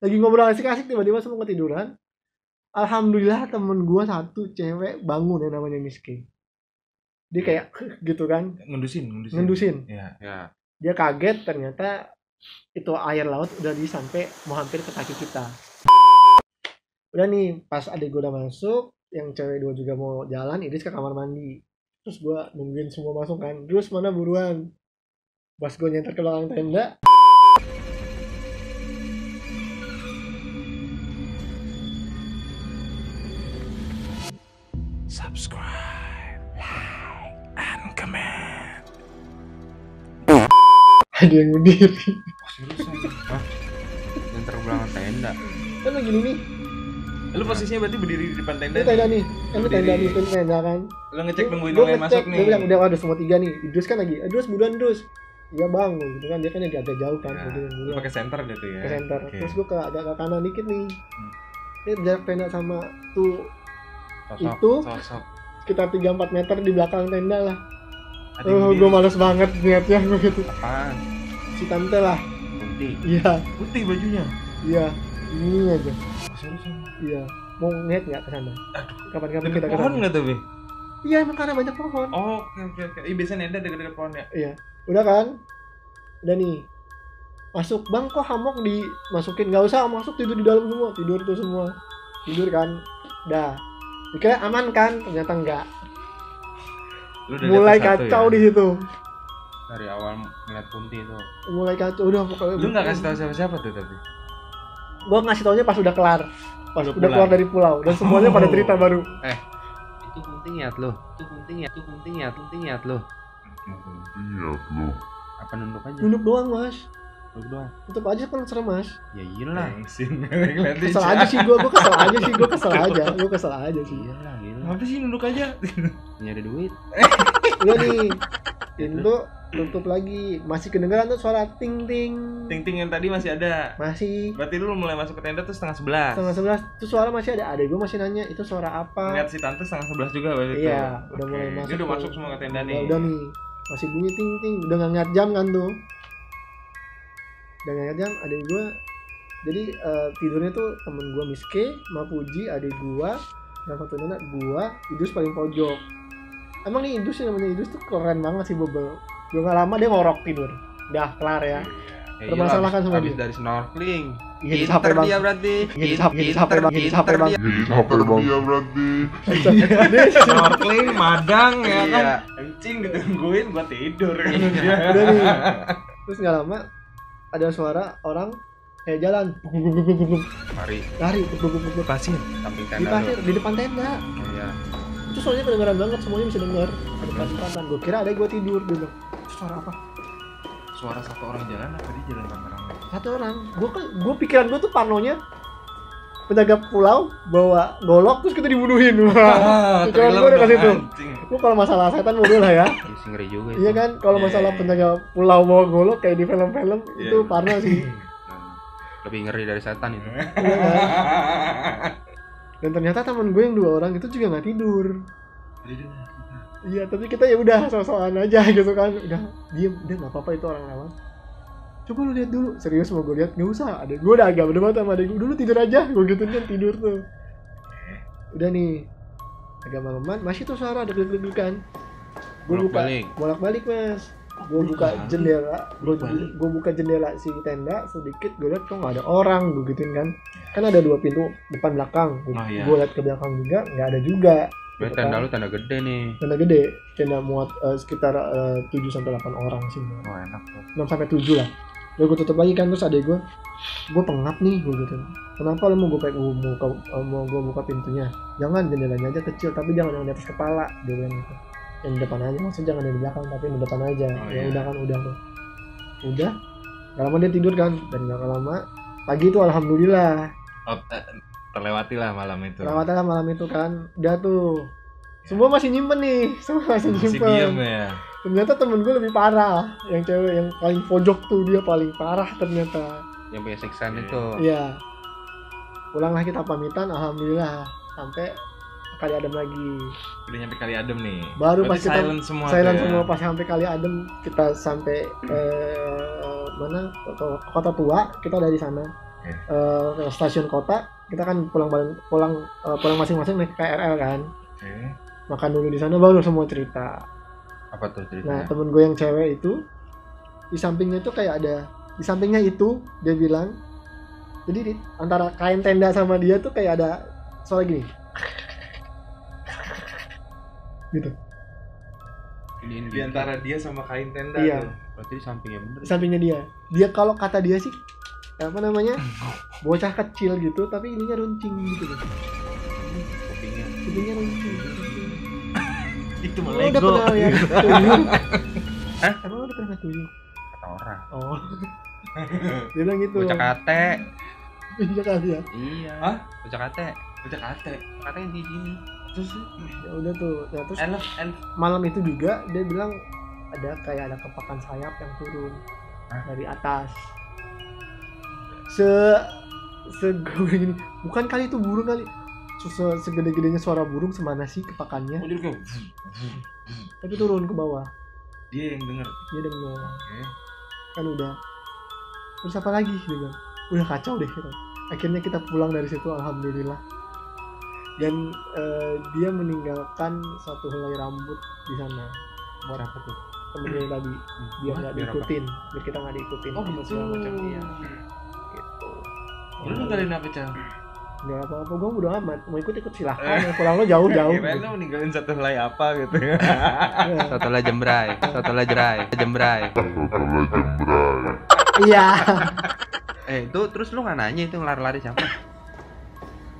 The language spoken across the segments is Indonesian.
lagi ngobrol asik-asik tiba-tiba semua ketiduran. Alhamdulillah temen gua satu cewek bangun ya namanya Miski dia kayak gitu kan. Ngendusin ngendusin. Ngendusin. Ya ya. Dia kaget ternyata itu air laut udah di sampai mau hampir ke kaki kita. Udah nih pas adik gue udah masuk yang cewek dua juga mau jalan Idris ke kamar mandi. Terus gue nungguin semua masuk kan. Terus mana buruan? Pas gue nyenter ke belakang tenda subscribe like and comment ada yang berdiri oh, seriusan Hah? yang terbelakang tenda kan lagi nih lu posisinya berarti berdiri di depan tenda ini tenda nih kan ini tenda nih ini tenda kan lu ngecek nungguin orang yang masuk nih Dia bilang udah ada semua tiga nih. Idrus kan lagi. Idrus buruan Idrus. Iya bang, gitu kan dia kan agak agak jauh kan. Lu buruan pakai center gitu ya ke center. Terus gua ke agak ke kanan dikit nih. Hmm. Ini jarak tenda sama tuh sosok itu sosok sekitar 3-4 meter di belakang tenda lah. Oh, gue males banget niatnya gue gitu. apaan Si tante lah. putih Iya, putih bajunya iya. Ini aja. oh, Iya. Mau ngeliat nggak ke sana? Kapan-kapan kita ke pohon sana. nggak tuh Bi? Iya, emang karena banyak pohon. Oh, oke oke oke. Iya biasanya nenda dekat-dekat pohon ya. Iya. Udah kan? Udah nih. Masuk bang kok hamok dimasukin nggak usah masuk tidur di dalam semua tidur tuh semua tidur kan dah dikira aman kan? Ternyata enggak. Lu udah mulai kacau ya? di situ. Dari awal ngeliat punti itu. Mulai kacau udah pokoknya Lu nggak kasih tahu siapa-siapa tuh tapi. gua ngasih taunya pas udah kelar. Pas Udah udah, keluar dari pulau. Dan semuanya pada Oh. cerita baru. Itu punti nyat lo itu punti nyat itu punti nyat punti nyat lo apa nunduk aja? Nunduk doang mas doang. Tetep aja kan serem mas. Ya iyalah. Kesel aja sih gua gua kesel aja sih gua kesel aja. Gua kesel aja sih. Iyalah gila Apa sih nunduk aja? nyari duit. Udah nih. Pintu tutup lagi. Masih kedengeran tuh suara ting ting. Ting-ting yang tadi masih ada. masih. Berarti lu mulai masuk ke tenda tuh setengah sebelas. setengah sebelas. Tuh suara masih ada. Adek gue masih nanya itu suara apa? Ngeliat si tante setengah sebelas juga berarti. Iya, udah mulai masuk udah tuh. masuk semua ke tenda nih. Udah nih. Masih bunyi ting ting. Udah nggak ngeliat jam kan tuh ngeliat jam adek gue jadi eh, tidurnya tuh temen gue Miske sama Puji adek gue yang satu nenek gue Idus paling pojok. Emang nih Idus yang namanya Idus tuh keren banget sih bobel Udah nggak lama dia ngorok tidur. Udah kelar ya. Ya Bermasalah iyalah, kan sama habis dia. dari snorkeling. Iya, pinter capek dia berarti. Iya, capek- iya, capek banget, iya, capek banget. Iya, Dia Snorkeling, madang ya kan. Iya. Kencing ditungguin gua tidur. udah nih. Terus nggak lama ada suara orang kayak jalan. Mari lari. Pasir. samping di tenda pasir lo di depan tenda. Oh, iya. Itu soalnya kedengeran banget semuanya bisa denger. Ada pas gue kira ada gue tidur "Itu suara apa? Suara satu orang jalan apa dia jalan rame-rame? satu orang. Gue kan gue pikiran gue tuh parnonya penjaga pulau bawa golok terus kita dibunuhin wah pikiran gue udah kasih Anjing. lu kalau masalah setan bodoh lah ya ngeri juga itu iya kan kalau Iya, masalah iya. penjaga pulau bawa golok kayak di film-film itu Iya. parno sih lebih ngeri dari setan itu Iya kan? dan ternyata teman gue yang dua orang itu juga nggak tidur Iya, tapi kita ya udah sok-sokan aja gitu kan. Udah diem, udah nggak apa-apa itu orang lewat. Coba lu lihat dulu, serius mau gue lihat nggak usah. Ada gue udah agak berdebat sama adek gue dulu tidur aja, gue gituin kan tidur tuh. Udah nih, agak malaman, masih tuh suara ada deg-degan. Gue buka, Bolak-balik. bolak-balik mas. Gue buka jendela, gue buka jendela si tenda sedikit, gue lihat kok nggak ada orang, gue gituin kan. Kan ada dua pintu depan belakang, gue Oh, iya. lihat ke belakang juga nggak ada juga. Gitu tenda kan. lu tenda gede nih tenda gede tenda muat eh, sekitar eh, 7 sampai 8 orang sih Oh enak tuh. 6 sampai 7 lah Udah gue tutup lagi kan terus adek gue gue pengap nih gue gitu. Kenapa lo mau gue pengen mau buka mau gue buka pintunya? Jangan jendelanya aja kecil tapi jangan yang di atas kepala dia bilang gitu. Yang di depan aja maksudnya jangan yang di belakang tapi yang di depan aja. Oh, ya iya. udah kan udah. Tuh udah. Gak lama dia tidur kan dan gak lama pagi itu alhamdulillah. Oh, eh, terlewati lah malam itu. Perawatan malam itu kan. Udah tuh semua masih nyimpen nih semua masih Masih nyimpen diem ya. ternyata temen gue lebih parah yang cewek yang paling pojok tuh dia paling parah ternyata yang punya siksaan Iya. itu iya pulanglah kita pamitan alhamdulillah sampai kali adem lagi Udah nyampe kali adem nih. Baru Berarti pas kita- silent semua. silent ya. semua pas sampai kali adem kita sampai eh, mana kota, kota tua kita dari sana eh, ke stasiun kota kita kan pulang pulang eh, pulang masing-masing naik KRL kan Oke. Makan dulu di sana baru semua cerita Apa tuh nah ceritanya? temen gue yang cewek itu di sampingnya tuh kayak ada di sampingnya itu dia bilang jadi di, antara kain tenda sama dia tuh kayak ada suara gini gitu Iniin Di antara dia sama kain tenda Iya. tuh. Berarti di sampingnya bener. di sampingnya dia dia kalau kata dia sih apa namanya bocah kecil gitu tapi ininya runcing gitu loh Kupingnya. kupingnya runcing Itu Emang lu udah pernah lihat tuyul? Hah? Emang udah pernah tuyul? Kata orang. Oh. Dia bilang gitu. Bocah kate. Iya kali ya. Iya. Hah? Bocah kate. Bocah kate. Kate yang di sini. Terus Ya udah tuh. Nah, terus Elf, elf. malam itu juga dia bilang ada kayak ada kepakan sayap yang turun Hah? dari atas. Se se gini. Bukan kali itu burung kali. Se segede-gedenya suara burung semana sih kepakannya. Oh, jadi kayak Tapi turun ke bawah. dia yang denger. Dia dengar. Oke. kan udah terus apa lagi bilang udah kacau deh gitu. akhirnya kita pulang dari situ alhamdulillah dan eh, dia meninggalkan satu helai rambut di sana buat Apa tuh? temennya yang tadi biar nggak Biar apa? diikutin biar kita nggak diikutin Oh, gitu. macam iya gitu Lu ninggalin apa, Cang? Nggak apa apa gue udah amat mau ikut ikut silahkan yang pulang lo jauh jauh Kirain lu ninggalin satu helai apa gitu. Setelah jembrai, setelah jerai, jembrai. iya Eh, itu terus lu nggak nanya itu lari-lari siapa?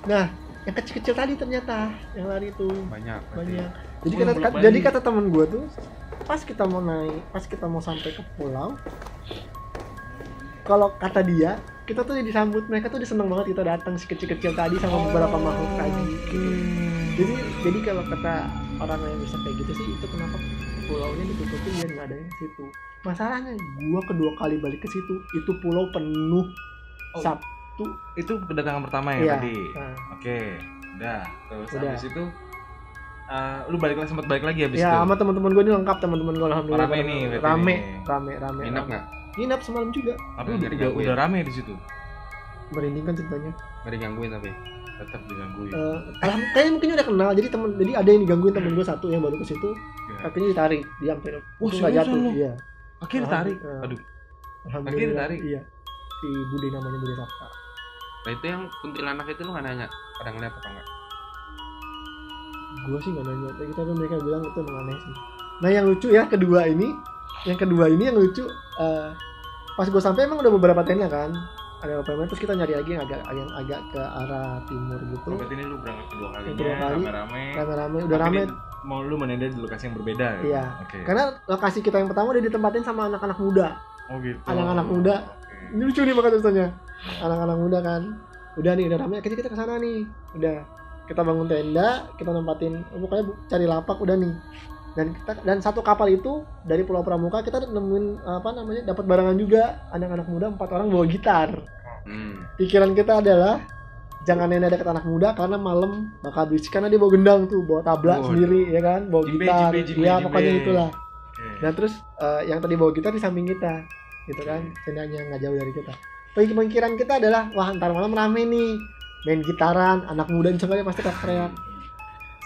nah yang kecil-kecil tadi ternyata yang lari itu Banyak. berarti. banyak jadi kata balik. jadi kata temen gue tuh pas kita mau naik pas kita mau sampai ke pulau kalau kata dia kita tuh disambut mereka tuh dia seneng banget kita datang si kecil-kecil tadi sama beberapa makhluk tadi gitu. jadi jadi kalau kata orang yang bisa kayak gitu sih itu kenapa pulaunya ditutupin biar nggak ada yang situ masalahnya gua kedua kali balik ke situ itu pulau penuh Oh. sabtu Itu kedatangan pertama ya Iya. tadi. Nah, Oke. Udah. Terus Udah. habis itu eh, lu balik lagi sempat balik lagi habis ya itu. sama teman-teman gue ini lengkap teman-teman gue alhamdulillah Rame nih rame rame rame Nginep rame. nggak? Nginap semalam juga Tapi Nggak udah, digangguin. udah rame di situ. merinding kan ceritanya Nggak digangguin tapi. Tetap digangguin. Eh, alham kayaknya mungkin udah kenal jadi temen jadi ada yang digangguin temen gue satu yang baru ke situ Iya. kakinya ditarik diam sampai Wah, itu nggak jatuh lu? iya Akhirnya tarik. Alhamdulillah. Aduh. alhamdulillah ditarik? iya si Bude namanya Bude Sabta Nah itu yang kuntilanak itu lu nggak nanya pada ngeliat apa enggak? gue sih nggak nanya tapi tapi mereka bilang itu emang aneh sih nah yang lucu ya kedua ini yang kedua ini yang lucu eh, pas gue sampai emang udah beberapa tenda kan ada beberapa terus kita nyari lagi yang agak yang agak ke arah timur gitu Oh, berarti ini lu berangkat kedua kalinya, Kedua kali. rame-rame. rame-rame udah Tapi rame Mau lu menenda di lokasi yang berbeda ya? Iya. Oke. karena lokasi kita yang pertama udah ditempatin sama anak-anak muda Oh gitu. anak-anak muda. Oke. ini lucu nih makanya ceritanya anak-anak muda kan udah nih udah rame akhirnya kita ke sana nih udah kita bangun tenda kita nempatin pokoknya bu- cari lapak udah nih dan kita dan satu kapal itu dari Pulau Pramuka kita nemuin apa namanya dapat barangan juga. Anak-anak muda empat orang bawa gitar. Hmm. pikiran kita adalah jangan nenek deket anak muda karena malam bakal berisik karena dia bawa gendang tuh bawa tabla Waduh. sendiri ya kan? Bawa Jimbe, gitar. jimbe, jimbe, ya jimbe. pokoknya itulah. Oke. Nah terus eh, yang tadi bawa gitar di samping kita, gitu kan, tendanya nggak jauh dari kita. Pemikiran kita adalah wah ntar malam rame nih, main gitaran, anak muda misalnya pasti teriak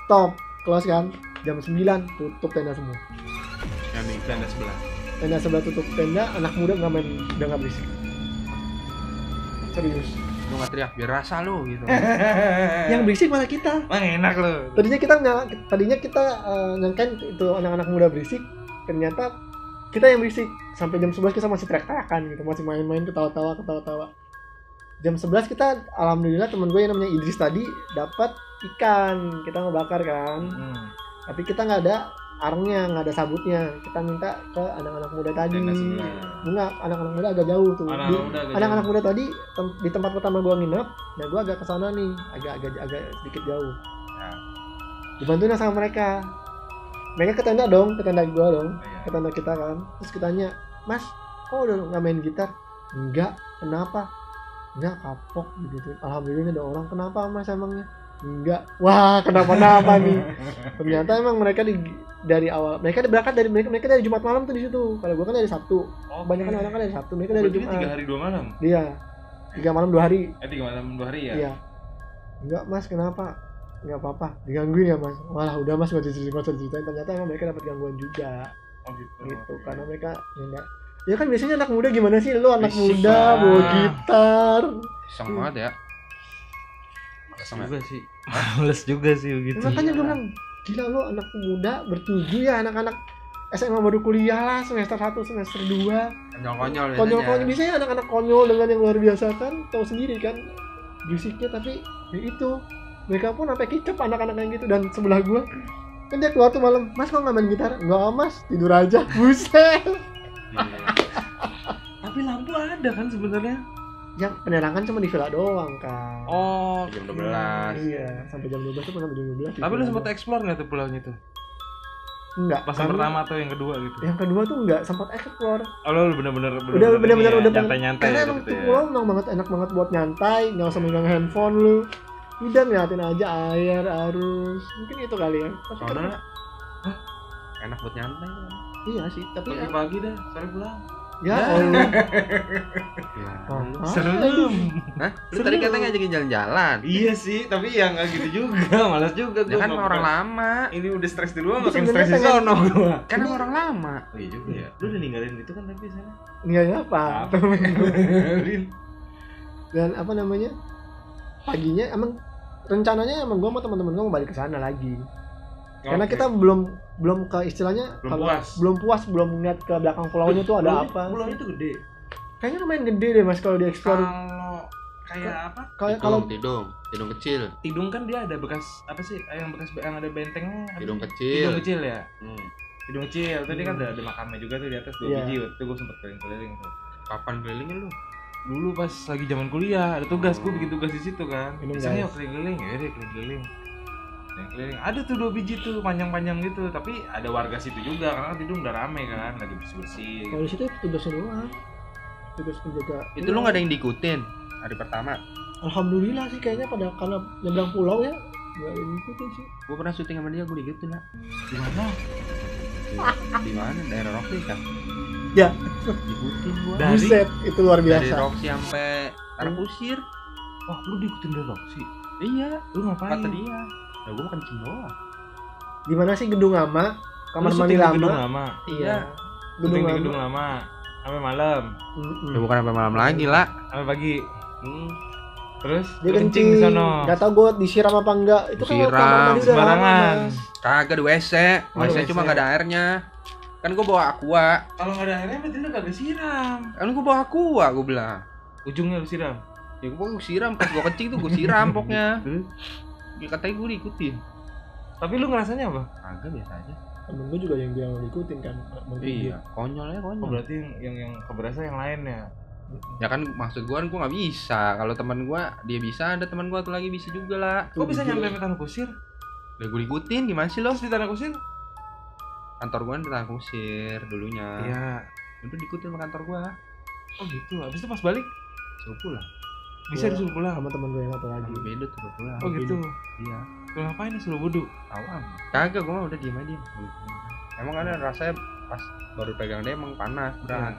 Stop, close kan, jam 9 tutup tenda semua. Yang di tenda sebelah. Tenda sebelah tutup tenda, anak muda nggak main, udah nggak berisik. Serius. Lu nggak teriak biar rasa lu gitu. Yang berisik malah kita. Wah enak lu. Tadinya kita nyala- tadinya kita nyangkain itu anak-anak muda berisik, ternyata kita yang berisik sampai jam 11 kita masih teriak-teriakan gitu masih main-main ketawa-tawa ketawa-tawa jam 11 kita alhamdulillah temen gue yang namanya Idris tadi dapat ikan kita ngebakar kan Hmm. Tapi kita nggak ada arngnya nggak ada sabutnya. Kita minta ke anak-anak muda tadi. Enggak anak-anak muda agak jauh tuh. Anak-anak muda anak-anak muda tadi tem- di tempat pertama gua nginep nah gua agak ke sana nih. Agak agak agak sedikit jauh. Ya. dibantuin sama mereka. Mereka ke tenda dong ke tenda gua dong Iya. ke tenda kita kan. Terus kita tanya mas kok udah nggak main gitar? Enggak. Kenapa? Enggak kapok gitu. Alhamdulillah ada orang. Kenapa mas emangnya enggak wah kenapa-napa nih. Ternyata emang mereka di dari awal mereka berangkat dari mereka mereka dari Jumat malam tuh di situ. Kalau gua kan dari Sabtu. Oke. kebanyakan orang kan dari Sabtu mereka dari Jumat. tiga hari dua malam. Iya. tiga malam dua hari. Eh tiga malam dua hari ya? iya. Enggak mas kenapa? Enggak apa-apa. Digangguin ya mas. Malah udah mas nggak cerita nggak diceritain ternyata emang mereka dapat gangguan juga. Oh gitu. gitu karena mereka ya enggak ya kan biasanya anak muda gimana sih? Lu anak Berisik muda bawa gitar. Iseng banget ya. Males ya? juga sih. Males juga sih Ya, begitu. makanya gue bilang gila lu anak muda bertujuh ya anak-anak SMA baru kuliah lah semester 1 semester 2 Konyol-konyol ya. konyol-konyol biasanya anak-anak konyol dengan yang luar biasa kan tahu sendiri kan berisiknya tapi ya itu mereka pun sampai kicep anak-anak yang gitu dan sebelah gua kan dia keluar tuh malam mas kok nggak main gitar nggak mas tidur aja buset Tapi lampu ada kan sebenarnya. Yang penerangan cuma di villa doang kan Oh, Jam 12. iya sampai jam 12 tuh sampai jam 12 di Tapi lu sempat explore nggak tuh pulaunya tuh? enggak Pas yang pertama atau yang kedua gitu? yang kedua tuh enggak sempat explore Oh, lu bener-bener udah bener-bener udah pengen- nyantai-nyantai karena gitu emang tuh ya. pulau emang banget enak banget buat nyantai nggak usah megang handphone lu udah ngeliatin aja air arus mungkin itu kali ya Soalnya karena- enak buat nyantai. iya sih tapi ya, Pagi-pagi dah, sore pulang. Ya Allah Ya. Serem. Hah? Lu tadi katanya ngajakin jalan-jalan. Iya sih, tapi ya nggak gitu juga, malas juga Ya gua kan mau orang lama. Ini udah stres dulu, Itu makin stres di sono gua. Kan orang lama. Oh iya juga ya. Lu udah ninggalin itu kan tapi sana. nggak apa Ninggalin. dan apa namanya paginya emang rencananya emang gua sama teman-teman gua mau balik ke sana lagi karena kita belum belum ke istilahnya Belum kalau- puas. belum puas belum ngeliat ke belakang pulaunya tuh ada Pulau- apa Pulau itu gede. kayaknya lumayan gede deh mas kalau di explore Kalau kayak apa? kayak kalau Tidung, tidung, kecil. Tidung kan dia ada bekas apa sih? Yang bekas yang ada bentengnya. Tidung sih? kecil. Tidung kecil ya. Hmm. Tidung kecil. Tadi kan ada, ada makamnya juga tuh di atas dua Iya. biji. Waktu itu gue sempet keliling-keliling tuh. Kapan kelilingnya lu? Dulu pas lagi zaman kuliah ada tugas, gue bikin tugas di situ kan. Misalnya yuk keliling-keliling, ya udah keliling-keliling. Keliling-keliling. Ada tuh dua biji tuh panjang-panjang gitu, tapi ada warga situ juga karena kan Tidung udah rame kan, lagi bersih-bersih. kalau di situ tugasnya doang tugas penjaga Itu lu nggak ada yang diikutin hari pertama. alhamdulillah sih kayaknya pada karena nyebrang pulau ya nggak ada yang ngikutin sih Gue pernah syuting sama dia, gue diikutin lah. Di mana? Di mana? Daerah Rocky kan? Ya. Diikutin gua. Dari- buset itu luar Dari biasa Rocky sampai Tanah Kusir. Wah, lu diikutin dari Roxy. Iya, Lu ngapain? kata dia. Ya gue kencing doang. di mana sih gedung lama kamar Lu mandi lama Gedung lama. iya Gedung gedung di lama gedung lama. Sampai malam, Mm-mm. Ya bukan sampai malam lagi lah. sampai pagi. Hmm. Terus dia kencing di sono. nggak tahu gue disiram apa enggak itu kan Disiram, kamar mandi udah lama sembarangan. Kagak di WC. Oh, WC cuma nggak ada airnya. Kan gue bawa aqua. Kalau nggak ada airnya berarti lu kagak siram. Kan gue bawa aqua, gue bilang. Ujungnya lu siram. Ya gue siram pas gue kencing tuh gue siram pokoknya. Ya, katanya gue diikutin. Tapi lu ngerasanya apa? Kagak biasa aja. temen gue juga yang bilang ngikutin kan mungkin Iya, konyol ya Oh, konyol. berarti yang yang, yang keberasa yang lainnya. Ya kan maksud gue kan gue nggak bisa. Kalau teman gue dia bisa, ada teman gue tuh lagi bisa juga lah. Kok bisa nyampe ke Tanah Kusir? Ya gue ikutin gimana sih lo? Di Tanah Kusir? Kantor gue di Tanah Kusir dulunya. Iya. Itu diikutin sama kantor gue. Oh gitu. Habis itu pas balik Suruh pulang. Bisa Iya. disuruh pulang. sama temen gue yang satu lagi beda tuh pulang. Oh gitu. Iya. Lu ngapain suruh wudhu? Awam. Kagak gue mah udah diem aja. Emang ada rasanya pas baru pegang dia emang panas berat.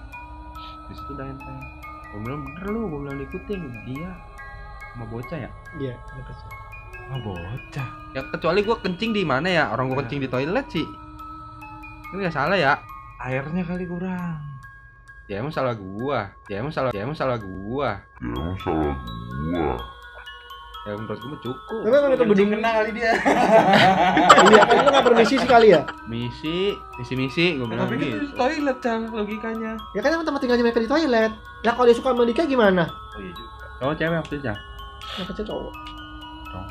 Di situ udah enteng. Gue bilang bener lu, gue bilang diikutin. Iya. Sama bocah ya? iya kecil. Ah bocah. Ya kecuali gue kencing di mana ya? Orang gue Ya. kencing di toilet sih. Ini nggak salah ya? Airnya kali kurang. Ya emang salah gua. Ya emang salah. Ya emang salah gua. Ya menurut gua mah cukup. tapi emang itu gedung kena kali dia. iya kan lu nggak permisi sekali ya Misi, misi misi gua bilang Tapi kan di toilet cang logikanya. ya kan emang tempat tinggalnya mereka di toilet ya kalau dia suka sama Dika gimana Oh iya juga. Cowok cewek waktu itu ya? kecil cowok Cowok.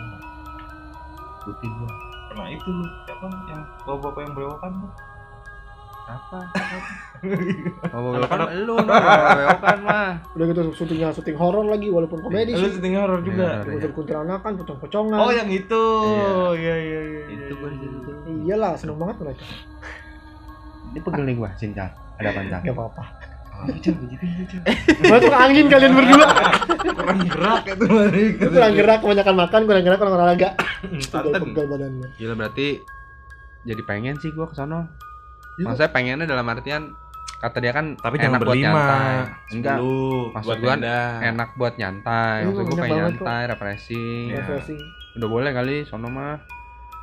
Ikutin gua. Pernah itu lu siapa yang bawa bapak yang berewokan tuh? Apa? Oh, bewokan lu. Bewokan mah. udah gitu syutingnya syuting horor lagi walaupun komedi Lu sih syuting horor juga. Iya, unsur kuntilaнаkan pocong-pocongan Oh yang itu. Iya iya iya. Itu gua di situ. iyalah seneng banget mereka Ini pegel nih gua, cinta. Ada apa, Cinta? gak apa-apa Oh, Cang, begitu gitu, masuk angin kalian berdua Kurang gerak itu hari Lu kurang gerak kebanyakan makan kurang gerak kurang olahraga pegel badannya Gila berarti jadi pengen sih gua ke sono. Ya. Maksudnya pengennya dalam artian kata dia kan Tapi enak jangan buat berlima. nyantai. enggak. maksud buat gua enak buat nyantai. Iya, maksud gue enak pengen nyantai refreshing. Iya. refreshing. Udah boleh kali sono mah.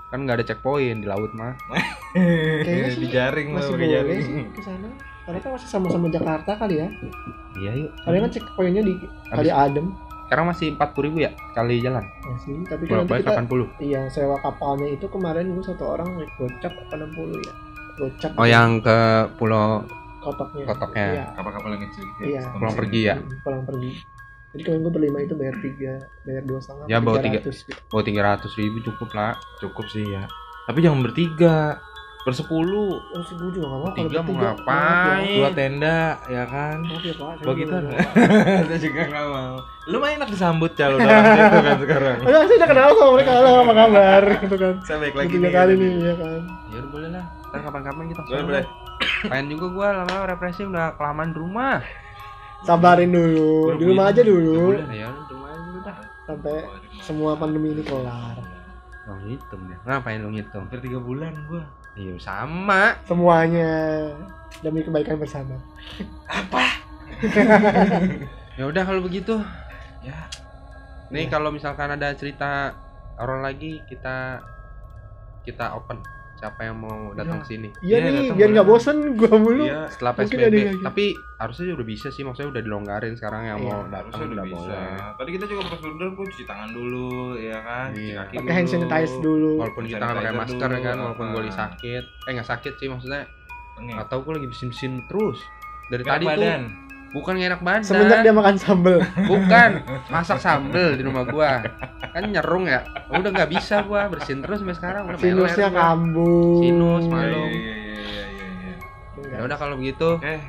Kan nggak ada checkpoint di laut mah. Kayaknya sih di jaring masih boleh jaring. sih ke sana. Karena kan masih sama-sama Jakarta kali ya. Iya yuk. Kalian kan cek poinnya di kali Adem. Sekarang masih empat puluh ribu ya kali jalan? Ya sih tapi kan nanti balik kita delapan puluh? iya sewa kapalnya itu kemarin gue satu orang naik gocap apa 60 ya gocap oh yang ke pulau kotoknya Kotoknya. iya Kapal-kapal yang kecil gitu. Iya. Setengah Pulang pergi ya? Pulang pergi jadi kalau gue berlima itu bayar tiga bayar dua setengah Ya, bawa tiga. 300 gitu. oh tiga ratus ribu cukup lah Cukup sih ya. Tapi jangan bertiga. Bersepuluh. oh sih gue juga gak mau Tiga mau bertiga. ngapain? Dua tenda, ya kan? maaf ya pak saya Bagi kita. nggak mau. Kita juga nggak mau. Lu mah enak disambut udah orang situ kan sekarang. Aduh, saya udah kenal sama mereka halo apa kabar gitu kan Saya baik lagi tiga nih. kali nih ya kan ya boleh lah ntar kapan-kapan kita Boleh, ke sana. boleh. pengen juga gua lama-lama refreshing udah kelamaan di rumah. Sabarin dulu di rumah aja dulu. ya di rumah aja dulu dah. Sampai semua pandemi ini kelar. Oh ngitung dia ngapain lu ngitung? Hampir tiga bulan gua. iya sama. Semuanya demi kebaikan bersama. Ya udah kalau begitu. Ya. nih kalau misalkan ada cerita orang lagi kita kita open siapa yang mau datang sini iya Iya, nih datang biar nggak bosen gua mulu Iya. setelah PSBB tapi harusnya udah bisa sih maksudnya udah dilonggarin sekarang yang Iya, mau Harusnya datang udah udah bisa. boleh Tadi kita juga pas order gua cuci tangan dulu, ya kan? Cuci Iya. kaki pakai hand dulu. sanitize dulu walaupun kita nggak pakai Sanitizer masker dulu, kan walaupun gue apa. lagi sakit eh nggak sakit sih maksudnya tahu gue lagi bersin-bersin terus dari Enak tadi badan. tuh bukan enak badan. Semenjak dia makan sambel. Bukan masak sambel di rumah gua. Kan nyerung ya. Udah nggak bisa gua bersin terus sampai sekarang. Udah sinusnya kambuh. Sinus, malu. iya, iya, iya, iya, iya. ya udah kalau begitu Oke,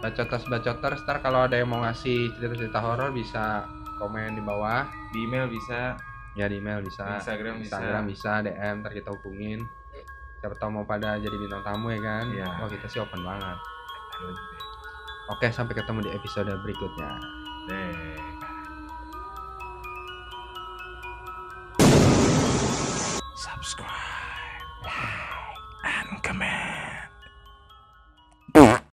bacoters bacoters ntar kalau ada yang mau ngasih cerita-cerita horor bisa komen di bawah. Di email bisa, ya di email bisa. Di Instagram bisa. Instagram bisa DM ntar kita hubungin. Siapa tahu mau pada jadi bintang tamu ya kan? Iya. wah kita sih open banget Oke, sampai ketemu di episode berikutnya. Subscribe.